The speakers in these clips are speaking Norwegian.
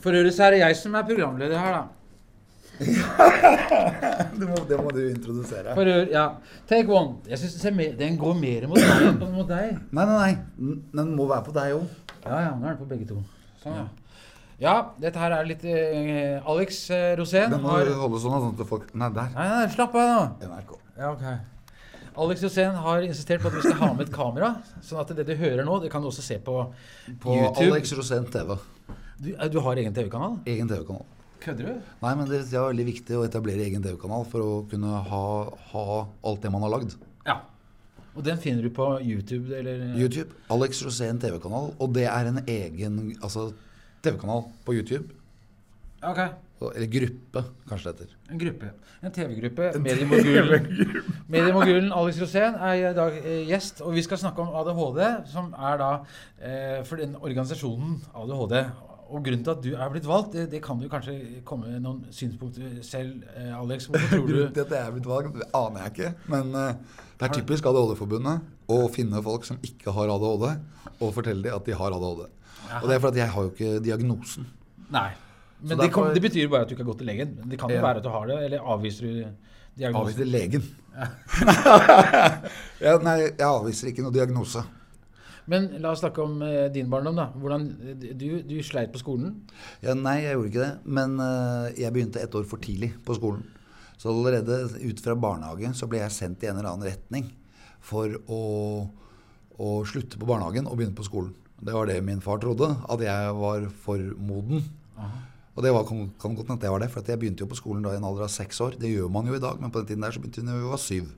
For øvrig så er det jeg som er programleder her, da. Må, det må du introdusere. For øvrig, ja. Take one. Jeg synes Den går mer mot deg enn mot deg. Nei, nei, nei. Den må være på deg òg. Ja, ja, nå er den på begge to. Sånn, ja. Ja, dette her er litt uh, Alex uh, Rosén Den må har holde sånn sånn at folk Nei, der. Nei, nei, slapp av nå. NRK. Ja, ok. Alex Rosén har insistert på at vi skal ha med et kamera. Sånn at det du hører nå, det kan du også se på, På YouTube. Alex Rosén TV. Du, eh, du har egen TV-kanal? Egen TV-kanal. Kødder du? Nei, men det, det er veldig viktig å etablere egen TV-kanal for å kunne ha, ha alt det man har lagd. Ja. Og den finner du på YouTube, eller? YouTube. Alex Rosén TV-kanal. Og det er en egen altså, TV-kanal på YouTube. Ok. Eller gruppe, kanskje det heter. En gruppe. En TV-gruppe. Mediemogulen Mediemogulen Alex Rosén er i dag eh, gjest, og vi skal snakke om ADHD, som er da eh, for den organisasjonen ADHD. Og grunnen til at du er blitt valgt, det, det kan du kanskje komme noen synspunkter selv, eh, Alex. Hvorfor tror Grunnen til at jeg er blitt valgt, det aner jeg ikke. Men eh, det er typisk ADHD-forbundet å finne folk som ikke har ADHD, og fortelle dem at de har ADHD. Og det er fordi jeg har jo ikke diagnosen. Nei. Men det, kom, det betyr bare at du ikke har gått til legen. Det kan jo Ja. være at du har det, eller avviser du diagnosen? Avviser legen. ja, nei, jeg avviser ikke noe diagnose. Men la oss snakke om eh, din barndom, da. Hvordan, du, du sleit på skolen. Ja, nei, jeg gjorde ikke det. Men eh, jeg begynte ett år for tidlig på skolen. Så allerede ut fra barnehage så ble jeg sendt i en eller annen retning for å, å slutte på barnehagen og begynne på skolen. Det var det min far trodde, at jeg var for moden. Og det var, kan, kan godt hende at jeg var det, for at jeg begynte jo på skolen da i en alder av seks år. Det gjør man jo i dag, men på den tiden der så begynte jeg da jeg var syv.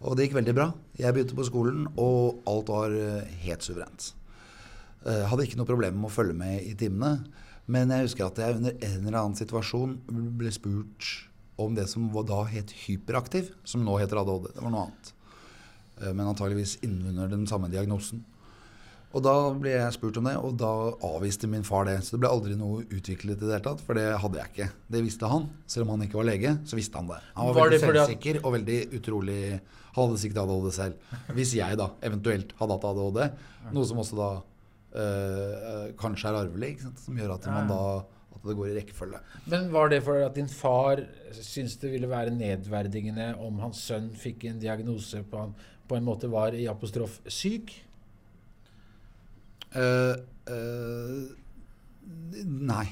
Og det gikk veldig bra. Jeg begynte på skolen, og alt var eh, helt suverent. Jeg hadde ikke noe problem med å følge med i timene. Men jeg husker at jeg under en eller annen situasjon ble spurt om det som var da het hyperaktiv, som nå heter ADHD. Det var noe annet. Eh, men antageligvis innunder den samme diagnosen. Og da ble jeg spurt om det, og da avviste min far det. Så det ble aldri noe utviklet i det hele tatt, for det hadde jeg ikke. Det visste han. Selv om han ikke var lege, så visste han det. Han var, Var veldig selvsikker at- og veldig utrolig hadde sikkert ADHD selv. Hvis jeg da eventuelt hadde hatt ADHD, noe som også da øh, kanskje er arvelig, som gjør at man da at det går i rekkefølge. Men var det for at din far syntes det ville være nedverdigende om hans sønn fikk en diagnose på, han, på en måte var i apostrof syk? Eh, uh, nei.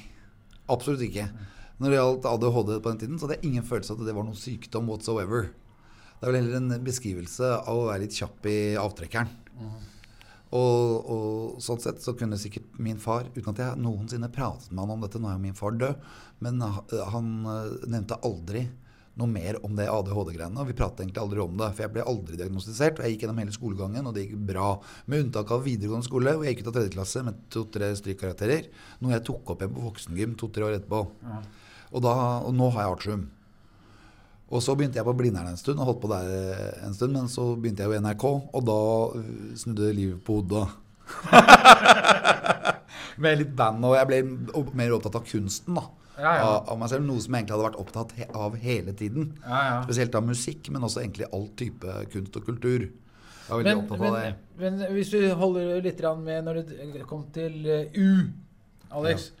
Absolutt ikke. Når det gjaldt ADHD på den tiden, så hadde jeg ingen følelse av at det var noen sykdom whatsoever. Det er vel heller en beskrivelse av å være litt kjapp i avtrekkeren. Og, og sånn sett så kunne sikkert min far, uten at jeg noensinne pratet med han om dette, nå er jo min far død, men han eh, nevnte aldri noe mer om det ADHD-greiene. Og vi pratet egentlig aldri om det, for jeg ble aldri diagnostisert. Og jeg gikk gjennom hele skolegangen, og det gikk bra. Med unntak av videregående skole, hvor jeg gikk ut av tredje klasse med to-tre strykkarakterer. Noe jeg tok opp igjen på voksengym to-tre år etterpå. Og, da, og nå har jeg artium. Og så begynte jeg på Blindern en stund, og holdt på der en stund. Men så begynte jeg jo i NRK, og da øh, snudde livet på hodet. Med litt band, og jeg ble mer opptatt av kunsten, da. Ja, ja. Av, av meg selv. Noe som jeg egentlig hadde vært opptatt he av hele tiden. Ja, ja. Spesielt av musikk, men også egentlig all type kunst og kultur. Jeg var veldig Men, opptatt av men, det. men hvis du holder litt med når du kom til eh, U, Alex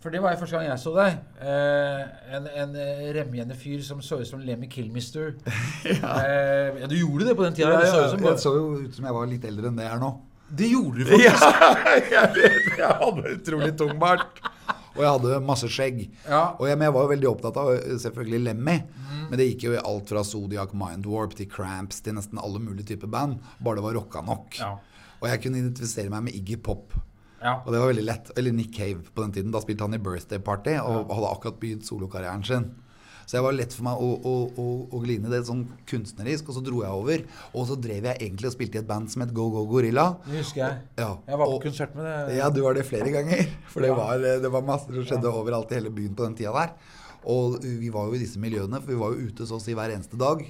For det var jo første gang jeg så deg. Eh, en en eh, remjende fyr som så ut som Lemmy Kilmister. ja. Eh, ja, du gjorde det på den tida. Ja, så ja, som jeg så jo ut som jeg var litt eldre enn det jeg er nå. det gjorde du faktisk! jeg vet, jeg hadde utrolig tung bart. Og jeg hadde masse skjegg. Ja. Og jeg, men jeg var jo veldig opptatt av øh, selvfølgelig Lemmy. Men det gikk jo i alt fra Zodiac Mindwarp til Cramps til nesten alle mulige typer band. Bare det var rocka nok. Ja. Og jeg kunne identifisere meg med Iggy Pop. Ja. Og det var veldig lett. Eller Nick Cave på den tiden. Da spilte han i Birthday Party og hadde akkurat begynt solokarrieren sin. Så det var lett for meg å, å, å, å gline det sånn kunstnerisk, og så dro jeg over. Og så drev jeg egentlig og spilte i et band som het Go Go Gorilla. Det husker jeg. Ja, Jeg var på og- konsert med det. ja, du var det flere ganger. For det Ja. var, det var masse som skjedde overalt i hele byen på den tida der. Og vi var jo i disse miljøene, for vi var jo ute så å si hver eneste dag.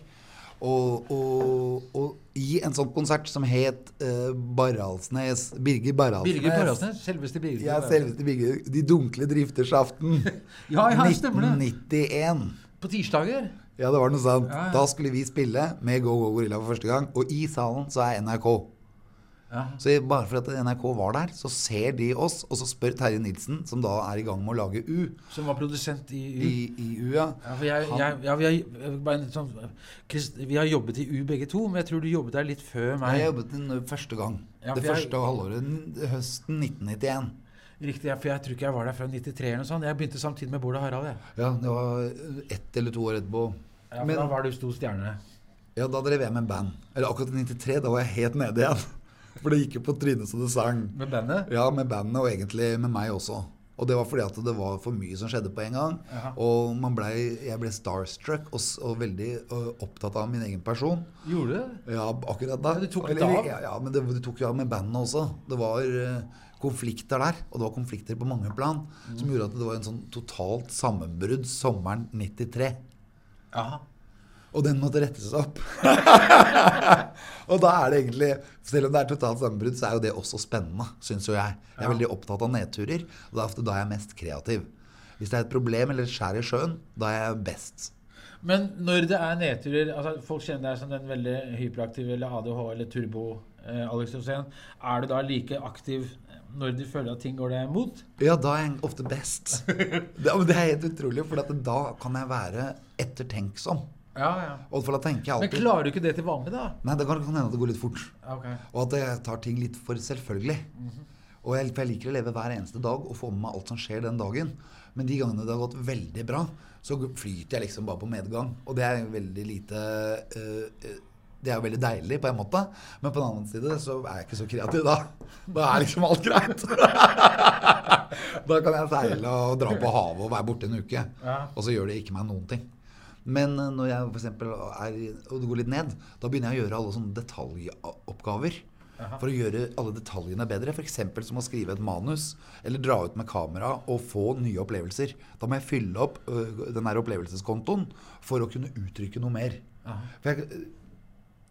Og, og, og i en sånn konsert som het uh, Baralsnes Birger Baralsnes. Birger Baralsnes, Selveste Birger. Ja, selveste Birger. De dunkle driftersaften. Ja, ja, det. 1991. På tirsdager. Ja, det var noe sant. Ja, ja. Da skulle vi spille med Go Go Gorilla for første gang. Og i salen så er NRK. Ja. Så bare for at NRK var der, så ser de oss, og så spør Terje Nilsen, som da er i gang med å lage U, Som var produsent i U. i, i U, ja. Ja, for jeg, jeg, ja, vi, har, sånn, vi har jobbet i U begge to, men jeg tror du jobbet der litt før meg. Jeg jobbet den første gang. Det jeg- første halvåret høsten 1991. Riktig, for jeg tror ikke jeg var der før 93 eller noe sånt. Jeg begynte samtidig med Bård og Harald. Jeg. Ja, det var ett eller to år etterpå. Ja, for Men- da var du stor stjerne. Ja, da drev jeg med band. Eller akkurat i 93, da var jeg helt nede igjen. For det gikk jo på trynet så det sang. Med bandet? Ja, med bandet, og egentlig med meg også. Og det var fordi at det var for mye som skjedde på en gang. Aha. Og man ble, jeg ble starstruck og, og veldig og opptatt av min egen person. Gjorde du? Ja, akkurat da. Du tok litt av? Ja, ja, men det, det tok jo av med bandene også. Det var ø, konflikter der, og det var konflikter på mange plan, Mm. som gjorde at det var en sånn totalt sammenbrudd sommeren 93. Ja. Og den måtte rettes opp. og da er det egentlig Selv om det er totalt sammenbrudd, så er jo det også spennende, syns jo jeg. Jeg er veldig opptatt av nedturer, og det er ofte da jeg er mest kreativ. Hvis det er et problem eller et skjær i sjøen, da er jeg best. Men når det er nedturer altså Folk kjenner deg som den veldig hyperaktive eller ADH eller turbo eh, Alex Rosén. Er du da like aktiv når du føler at ting går deg imot? Ja, da er jeg ofte best. Det, det er helt utrolig, for at da kan jeg være ettertenksom. Ja, ja. Og for da tenker jeg Men klarer du ikke det til vanlig, da? Nei, det kan, kan hende at det går litt fort. Okay. Og at jeg tar ting litt for selvfølgelig. Og jeg, for jeg liker å leve hver eneste dag og få med meg alt som skjer den dagen. Men de gangene det har gått veldig bra, så flyter jeg liksom bare på medgang. Og det er veldig lite uh, Det er jo veldig deilig på en måte. Men på den annen side så er jeg ikke så kreativ da. Da er liksom alt greit. da kan jeg seile og dra på havet og være borte en uke. Og så gjør det ikke meg noen ting. Men øh, når jeg for er og det går litt ned, da begynner jeg å gjøre alle sånne detaljoppgaver. Aha. For å gjøre alle detaljene bedre. F.eks. som å skrive et manus eller dra ut med kamera og få nye opplevelser. Da må jeg fylle opp uh, den her opplevelseskontoen for å kunne uttrykke noe mer. Jeg,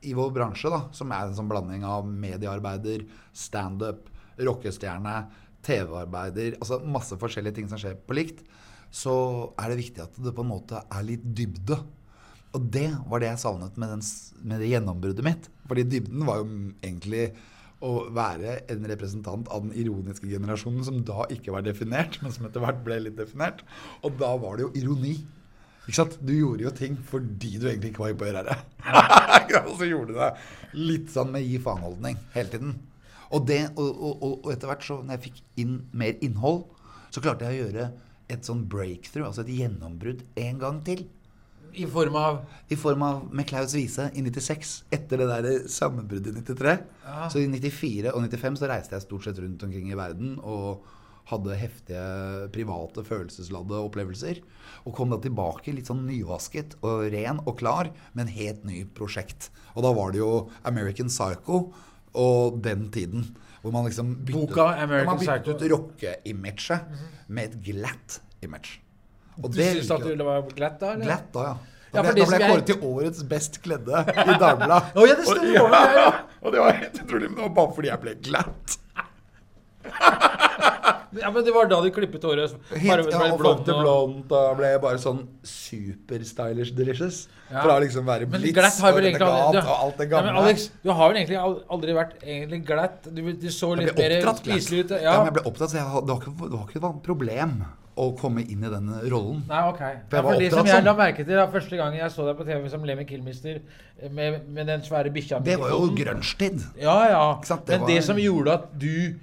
I vår bransje, da, som er en sånn blanding av mediearbeider, standup, rockestjerne, TV-arbeider Altså masse forskjellige ting som skjer på likt, så er det viktig at det på en måte er litt dybde. Og det var det jeg savnet med, den, med det gjennombruddet mitt. Fordi dybden var jo egentlig å være en representant av den ironiske generasjonen som da ikke var definert, men som etter hvert ble litt definert. Og da var det jo ironi. Ikke sant? Du gjorde jo ting fordi du egentlig ikke var på å og så gjorde du det litt sånn med gi faen-holdning hele tiden. Og, og, og, og etter hvert, så når jeg fikk inn mer innhold, så klarte jeg å gjøre et sånn breakthrough, altså et gjennombrudd, en gang til. I form av I form av med Klaus Wiese i 96, etter det der sammenbruddet i 93. Ja. Så i 94 og 95 så reiste jeg stort sett rundt omkring i verden og hadde heftige private, følelsesladde opplevelser. Og kom da tilbake litt sånn nyvasket og ren og klar med en helt ny prosjekt. Og da var det jo American Psycho og den tiden. Hvor man liksom byttet, Boka man byttet ut rocke-imaget med et glatt image. Og Du det syns at du ville det var glatt da? eller? Glatt da, ja. Ja, Da for ble, det da ble jeg kåret til årets best kledde i Dagbladet. oh, ja, det. Og, ja. og det var helt utrolig. Men det var bare fordi jeg ble glatt. Ja, men Det var da de klippet håret? Bare ble ja, og blondt og- blondt. og ble bare sånn super-stylish delicious. Ja. Fra liksom være blitz og renegat og alt det Ja, gamle. men Alex, du har vel egentlig aldri vært egentlig glatt? Du, du så litt mer spiselig ut? Ja. Ja. men jeg ble opptatt, så jeg, det, var ikke, det var ikke et problem å komme inn i den rollen. Nei, ok. For Ja, var for det som jeg la sånn. merke til da, første gang jeg så deg på TV som Lemmy Kilmister med, med den svære bikkja Det var jo grunstid. Ja, ja. Det Men det som gjorde at du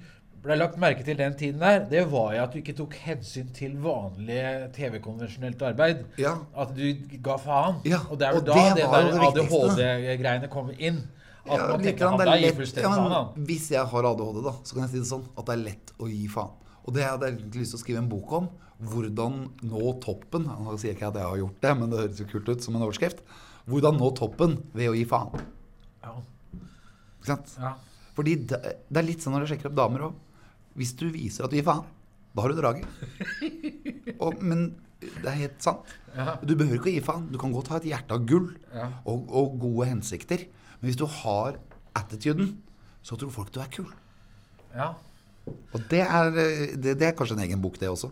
ble lagt merke til den tiden der, det var jo at du ikke tok hensyn til vanlig TV-konvensjonelt arbeid. Ja. At du ga faen. Ja, og det er vel da det det der. ADHD-greiene kom inn. At Ja, man tenker han er gir fullstendig faen, han. Hvis jeg har ADHD, da, så kan jeg si det sånn at det er lett å gi faen. Og det hadde jeg lyst til å skrive en bok om. Hvordan nå toppen. Nå sier jeg ikke at jeg har gjort det, men det høres jo kult ut som en overskrift. Hvordan nå toppen ved å gi faen. Ja. Ikke sant? Ja. Fordi det, det er litt sånn når du sjekker opp damer òg. Hvis du viser at du gir faen, da har du draget. Og, men det er helt sant. Ja. Du behøver ikke å gi faen. Du kan godt ha et hjerte av gull Ja. og, og gode hensikter. Men hvis du har attituden, så tror folk du er kul. ja. Og det er, det, det er kanskje en egen bok, det også.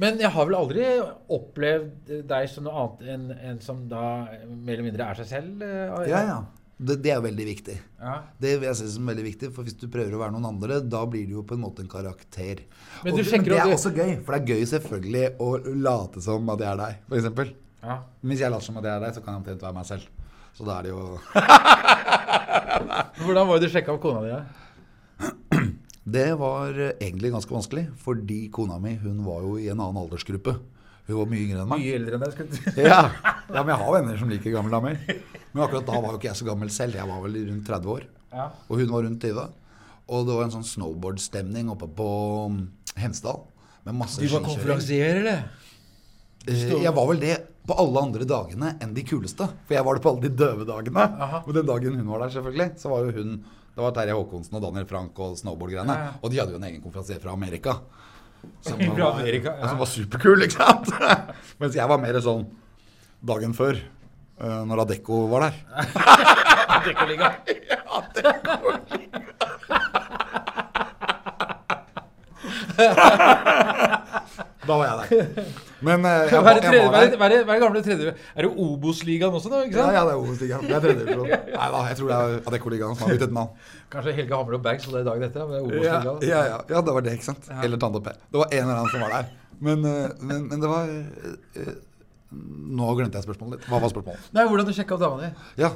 Men jeg har vel aldri opplevd deg som noe annet enn en som da mer eller mindre er seg selv? eh, Ja, ja. Det, det er veldig viktig. Ja. Det jeg synes er veldig viktig, for hvis du prøver å være noen andre, da blir det jo på en måte en karakter. Men Og du men det er du- også gøy, for det er gøy selvfølgelig å late som at jeg er deg, f.eks. ja. Hvis jeg later som at jeg er deg, så kan jeg omtrent være meg selv. Så da er det jo Hvordan var det du sjekka opp kona di? Det var egentlig ganske vanskelig, fordi kona mi hun var jo i en annen aldersgruppe. Hun var mye yngre enn meg. Mye eldre enn deg. skulle du si. Ja. ja, men jeg har venner som liker gamle damer. Men akkurat da var jo ikke jeg så gammel selv. Jeg var vel rundt 30 år. Ja. Og hun var rundt 20. Og det var en sånn snowboardstemning oppe på um, Hemsedal. Med masse Du var skikjøring. konferansier, eller? Stå. Jeg var vel det på alle andre dagene enn de kuleste. For jeg var det på alle de døve dagene. Aha. Og den dagen hun var der, selvfølgelig, så var jo hun Det var Terje Håkonsen og Daniel Frank og snowboardgreiene. Ja, ja. Og de hadde jo en egen konferansier fra Amerika. Som var, Amerika, ja, som var superkul, ikke sant? Mens jeg var mer sånn dagen før, eh, når Adecco var der. Dekkoliga. Da var jeg der. Men uh, jeg, Hva var, er det jeg var hva er der. det- hva er det hva er det gamle tredje Er det Obos-ligaen også da? ikke Ja, sant? ja, det er Obos-ligaen. Det er tredjedivisjon. Nei da, jeg tror det er Adecco-ligaen som har byttet navn. Kanskje Helge Hammer og Bags hadde dagen etter? med Ja, ja, ja, ja, det var det, ikke sant? Eller Tante P. Det var en eller annen som var der. Men, eh, men, men det var eh, Nå glemte jeg spørsmålet ditt. Hva var spørsmålet? Nei, Hvordan du sjekka opp dama di? Ja.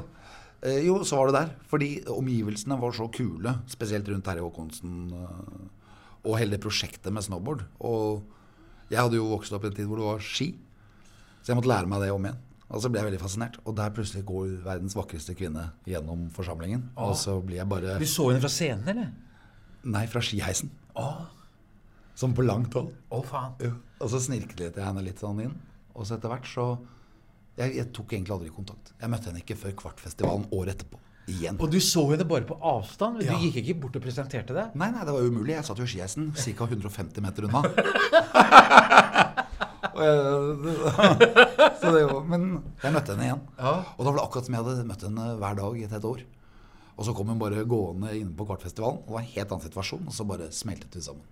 Eh, jo, så var det der. Fordi omgivelsene var så kule, spesielt rundt Terje Håkonsen eh, og hele det prosjektet med snowboard. Og jeg hadde jo vokst opp i en tid hvor det var ski, så jeg måtte lære meg det om igjen. Og så ble jeg veldig fascinert. Og der plutselig går verdens vakreste kvinne gjennom forsamlingen. Og så blir jeg bare Du så henne fra scenen, eller? Nei, fra skiheisen. Åh. Som på langt hold. å faen. Ja. Og så snirklet jeg henne litt sånn inn. Og så etter hvert så jeg, jeg tok egentlig aldri kontakt. Jeg møtte henne ikke før Kvartfestivalen året etterpå. Igjen. Og du så henne bare på avstand? Du Ja. gikk ikke bort og presenterte deg? Nei, nei, det var umulig. Jeg satt jo i skiheisen ca. 150 meter unna. Jeg, så det var, men jeg møtte henne igjen. Ja. Og da var det akkurat som jeg hadde møtt henne hver dag i et helt år. Og så kom hun bare gående inne på Kvartfestivalen. Og det var en helt annen situasjon. Og så bare smeltet vi sammen.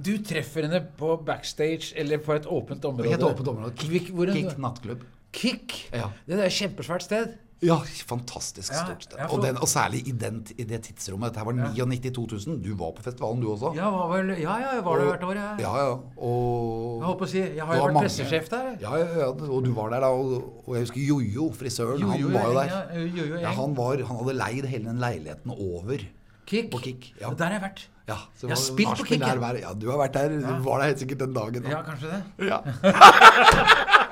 Du treffer henne på backstage eller på et åpent område? Helt åpent område. Kick, hvor Kick nattklubb. Kick? Ja. Det er et kjempesvært sted. Ja, fantastisk Ja, stort sted. ja, og, den, og særlig i, den, i det tidsrommet. Dette var 99 2000. Du var på festivalen, du også. Ja, var vel, ja, ja, jeg var der hvert år. Jeg, Ja, ja. Og jeg holdt på å si, jeg har jo vært mange. pressesjef der. Ja, ja, ja, og du var der da. Og, og jeg husker Jojo, frisøren. Jo, jo, han var jo der. Jo, han, var, han hadde leid hele den leiligheten over. Kick. på Kick, ja. Der har jeg vært. Ja, Jeg har spilt på Kick, hver- Ja, du har vært der. Du var der helt sikkert den dagen. Ja, kanskje det. Ja.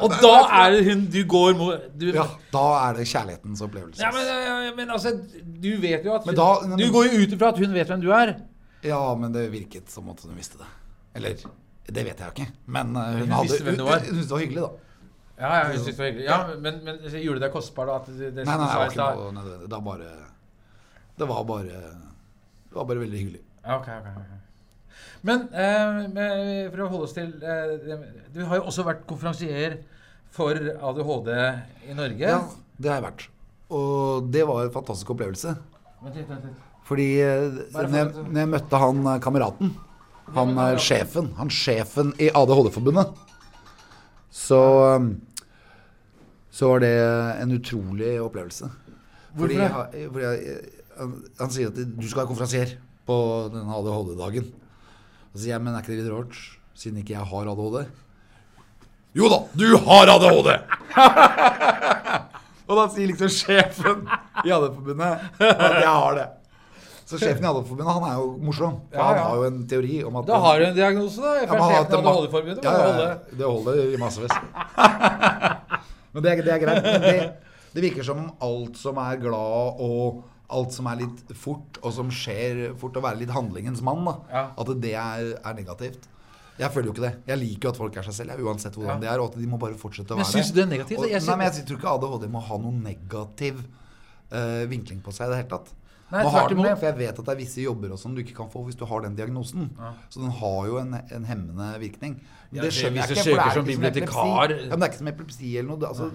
Og da er det hun du går mot du, ja, da er det kjærlighetens opplevelse. Ja, men, ja, men altså, du vet jo at Men hun, da- men- Du går jo ut ifra at hun vet hvem du er. Ja, men det virket som at hun visste det. Eller, det vet jeg jo ikke. Men uh, hun, Hun hadde, visste hvem du var. hun syntes det var hyggelig, da. Ja, ja, hun synes det var hyggelig. Ja, men, men gjorde det deg kostbar da? At det, det, Nei, nei, det var ikke noe nødvendig. Da bare Det var bare Det var bare veldig hyggelig. Ok, ok, ok. Men eh, for å holde oss til eh, Du har jo også vært konferansier for ADHD i Norge. Ja, det har jeg vært. Og det var en fantastisk opplevelse. Vent litt, vent litt. Fordi eh, når jeg, når jeg møtte han eh, kameraten Han er sjefen. Han sjefen i ADHD-forbundet. Så eh, Så var det en utrolig opplevelse. Hvorfor Fordi, jeg- fordi jeg, han, sier at du skal være konferansier på denne ADHD-dagen. Så sier jeg, men er ikke det litt rart, siden ikke jeg har ADHD? Jo da, du har ADHD! og da sier liksom sjefen i ADHD-forbundet at jeg har det. Så sjefen i ADHD-forbundet, han er jo morsom. For Ja, ja. han har jo en teori om at Da har du en diagnose, da. Ja, Fra men sjefen i ADHD-forbundet. Ja, ja, ja, det holder i massevis. Men det er, det er greit. Men det, det virker som om alt som er glad og alt som er litt fort, og som skjer fort, å være litt handlingens mann, Ja. at det er, er negativt. Jeg føler jo ikke det. Jeg liker jo at folk er seg selv, uansett hvordan Ja. de er. Og at de må bare fortsette å Men være du det er negativt? Og, Jeg nei, men jeg tror ikke ADHD må ha noen negativ uh, vinkling på seg i det hele tatt. Nei, det, for jeg vet at det er visse jobber og som du ikke kan få hvis du har den diagnosen. Ja. Så den har jo en, en hemmende virkning. Men det- skjønner jeg ikke, for det søker ikke som som epilepsi. Ja, men det er ikke som epilepsi eller noe. Det, altså,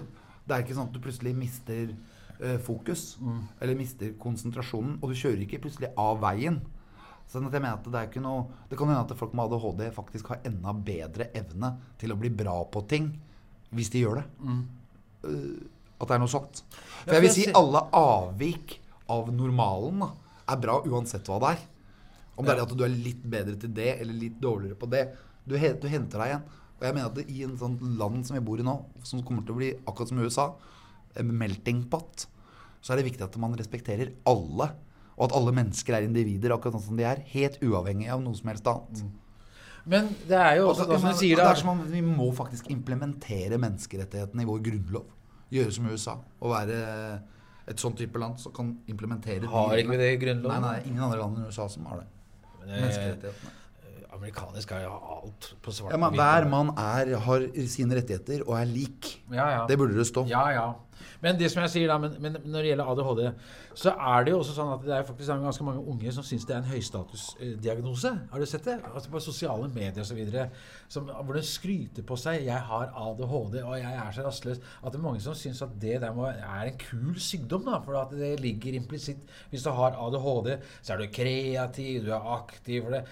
det er ikke sånn at du plutselig mister eh, fokus. Mm. Eller mister konsentrasjonen. Og du kjører ikke plutselig av veien. Sånn at jeg mener at Det er ikke noe Det kan hende at folk med ADHD faktisk har enda bedre evne til å bli bra på ting hvis de gjør det. Mm. At det er noe sånt. For jeg vil si alle avvik av normalen da, er bra uansett hva det er. Om det er at du er litt bedre til det, eller litt dårligere på det. Du, du henter deg igjen. Og jeg mener at det, i en sånn land som vi bor i nå, som kommer til å bli akkurat som USA, melting pot, så er det viktig at man respekterer alle. Og at alle mennesker er individer akkurat sånn som de er. Helt uavhengig av noe som helst annet. Men det er jo også, så- som du sier, det er som om vi må faktisk implementere menneskerettighetene i vår grunnlov. Gjøre som USA. Og være et sånn type land som kan implementere har ikke vi det i Grunnloven? Nei, nei, ingen andre land enn USA som har det. Men, Menneskerettighetene. Amerikanere skal jo ha alt på svart Ja, men hver mann er, har sine rettigheter og er lik. Ja, ja. Det burde det stå. Ja, ja. Men det som jeg sier da, men, men når det gjelder ADHD, så er det jo også sånn at det er faktisk ganske mange unge som syns det er en høystatusdiagnose. Har du sett det? Altså På sosiale medier osv. Hvor de skryter på seg 'Jeg har ADHD, og jeg er så rastløs'. At det er mange som syns at det der må, er en kul sykdom. da For at det ligger implisitt Hvis du har ADHD, så er du kreativ, du er aktiv. For det.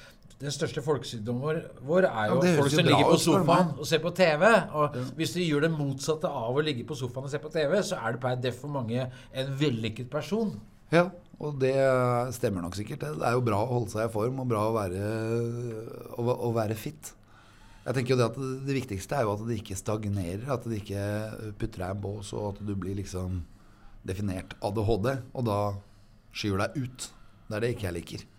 Den største folkesykdommen vår, vår er jo Ja, folk som ligger på sofaen og ser på TV. Og hvis du gjør det motsatte av å ligge på sofaen og se på TV, så er det per def for mange en vellykket person. Ja, og det stemmer nok sikkert. Det er jo bra å holde seg i form og bra å være, å, å være fit. Jeg tenker jo det at det, det viktigste er jo at det ikke stagnerer. At det ikke putter deg i en bås, og at du blir liksom definert ADHD, og da skyver deg ut. Det er det ikke jeg liker.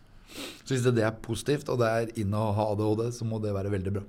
Så hvis det, er positivt, og det er inn å ha ADHD, så må det være veldig bra.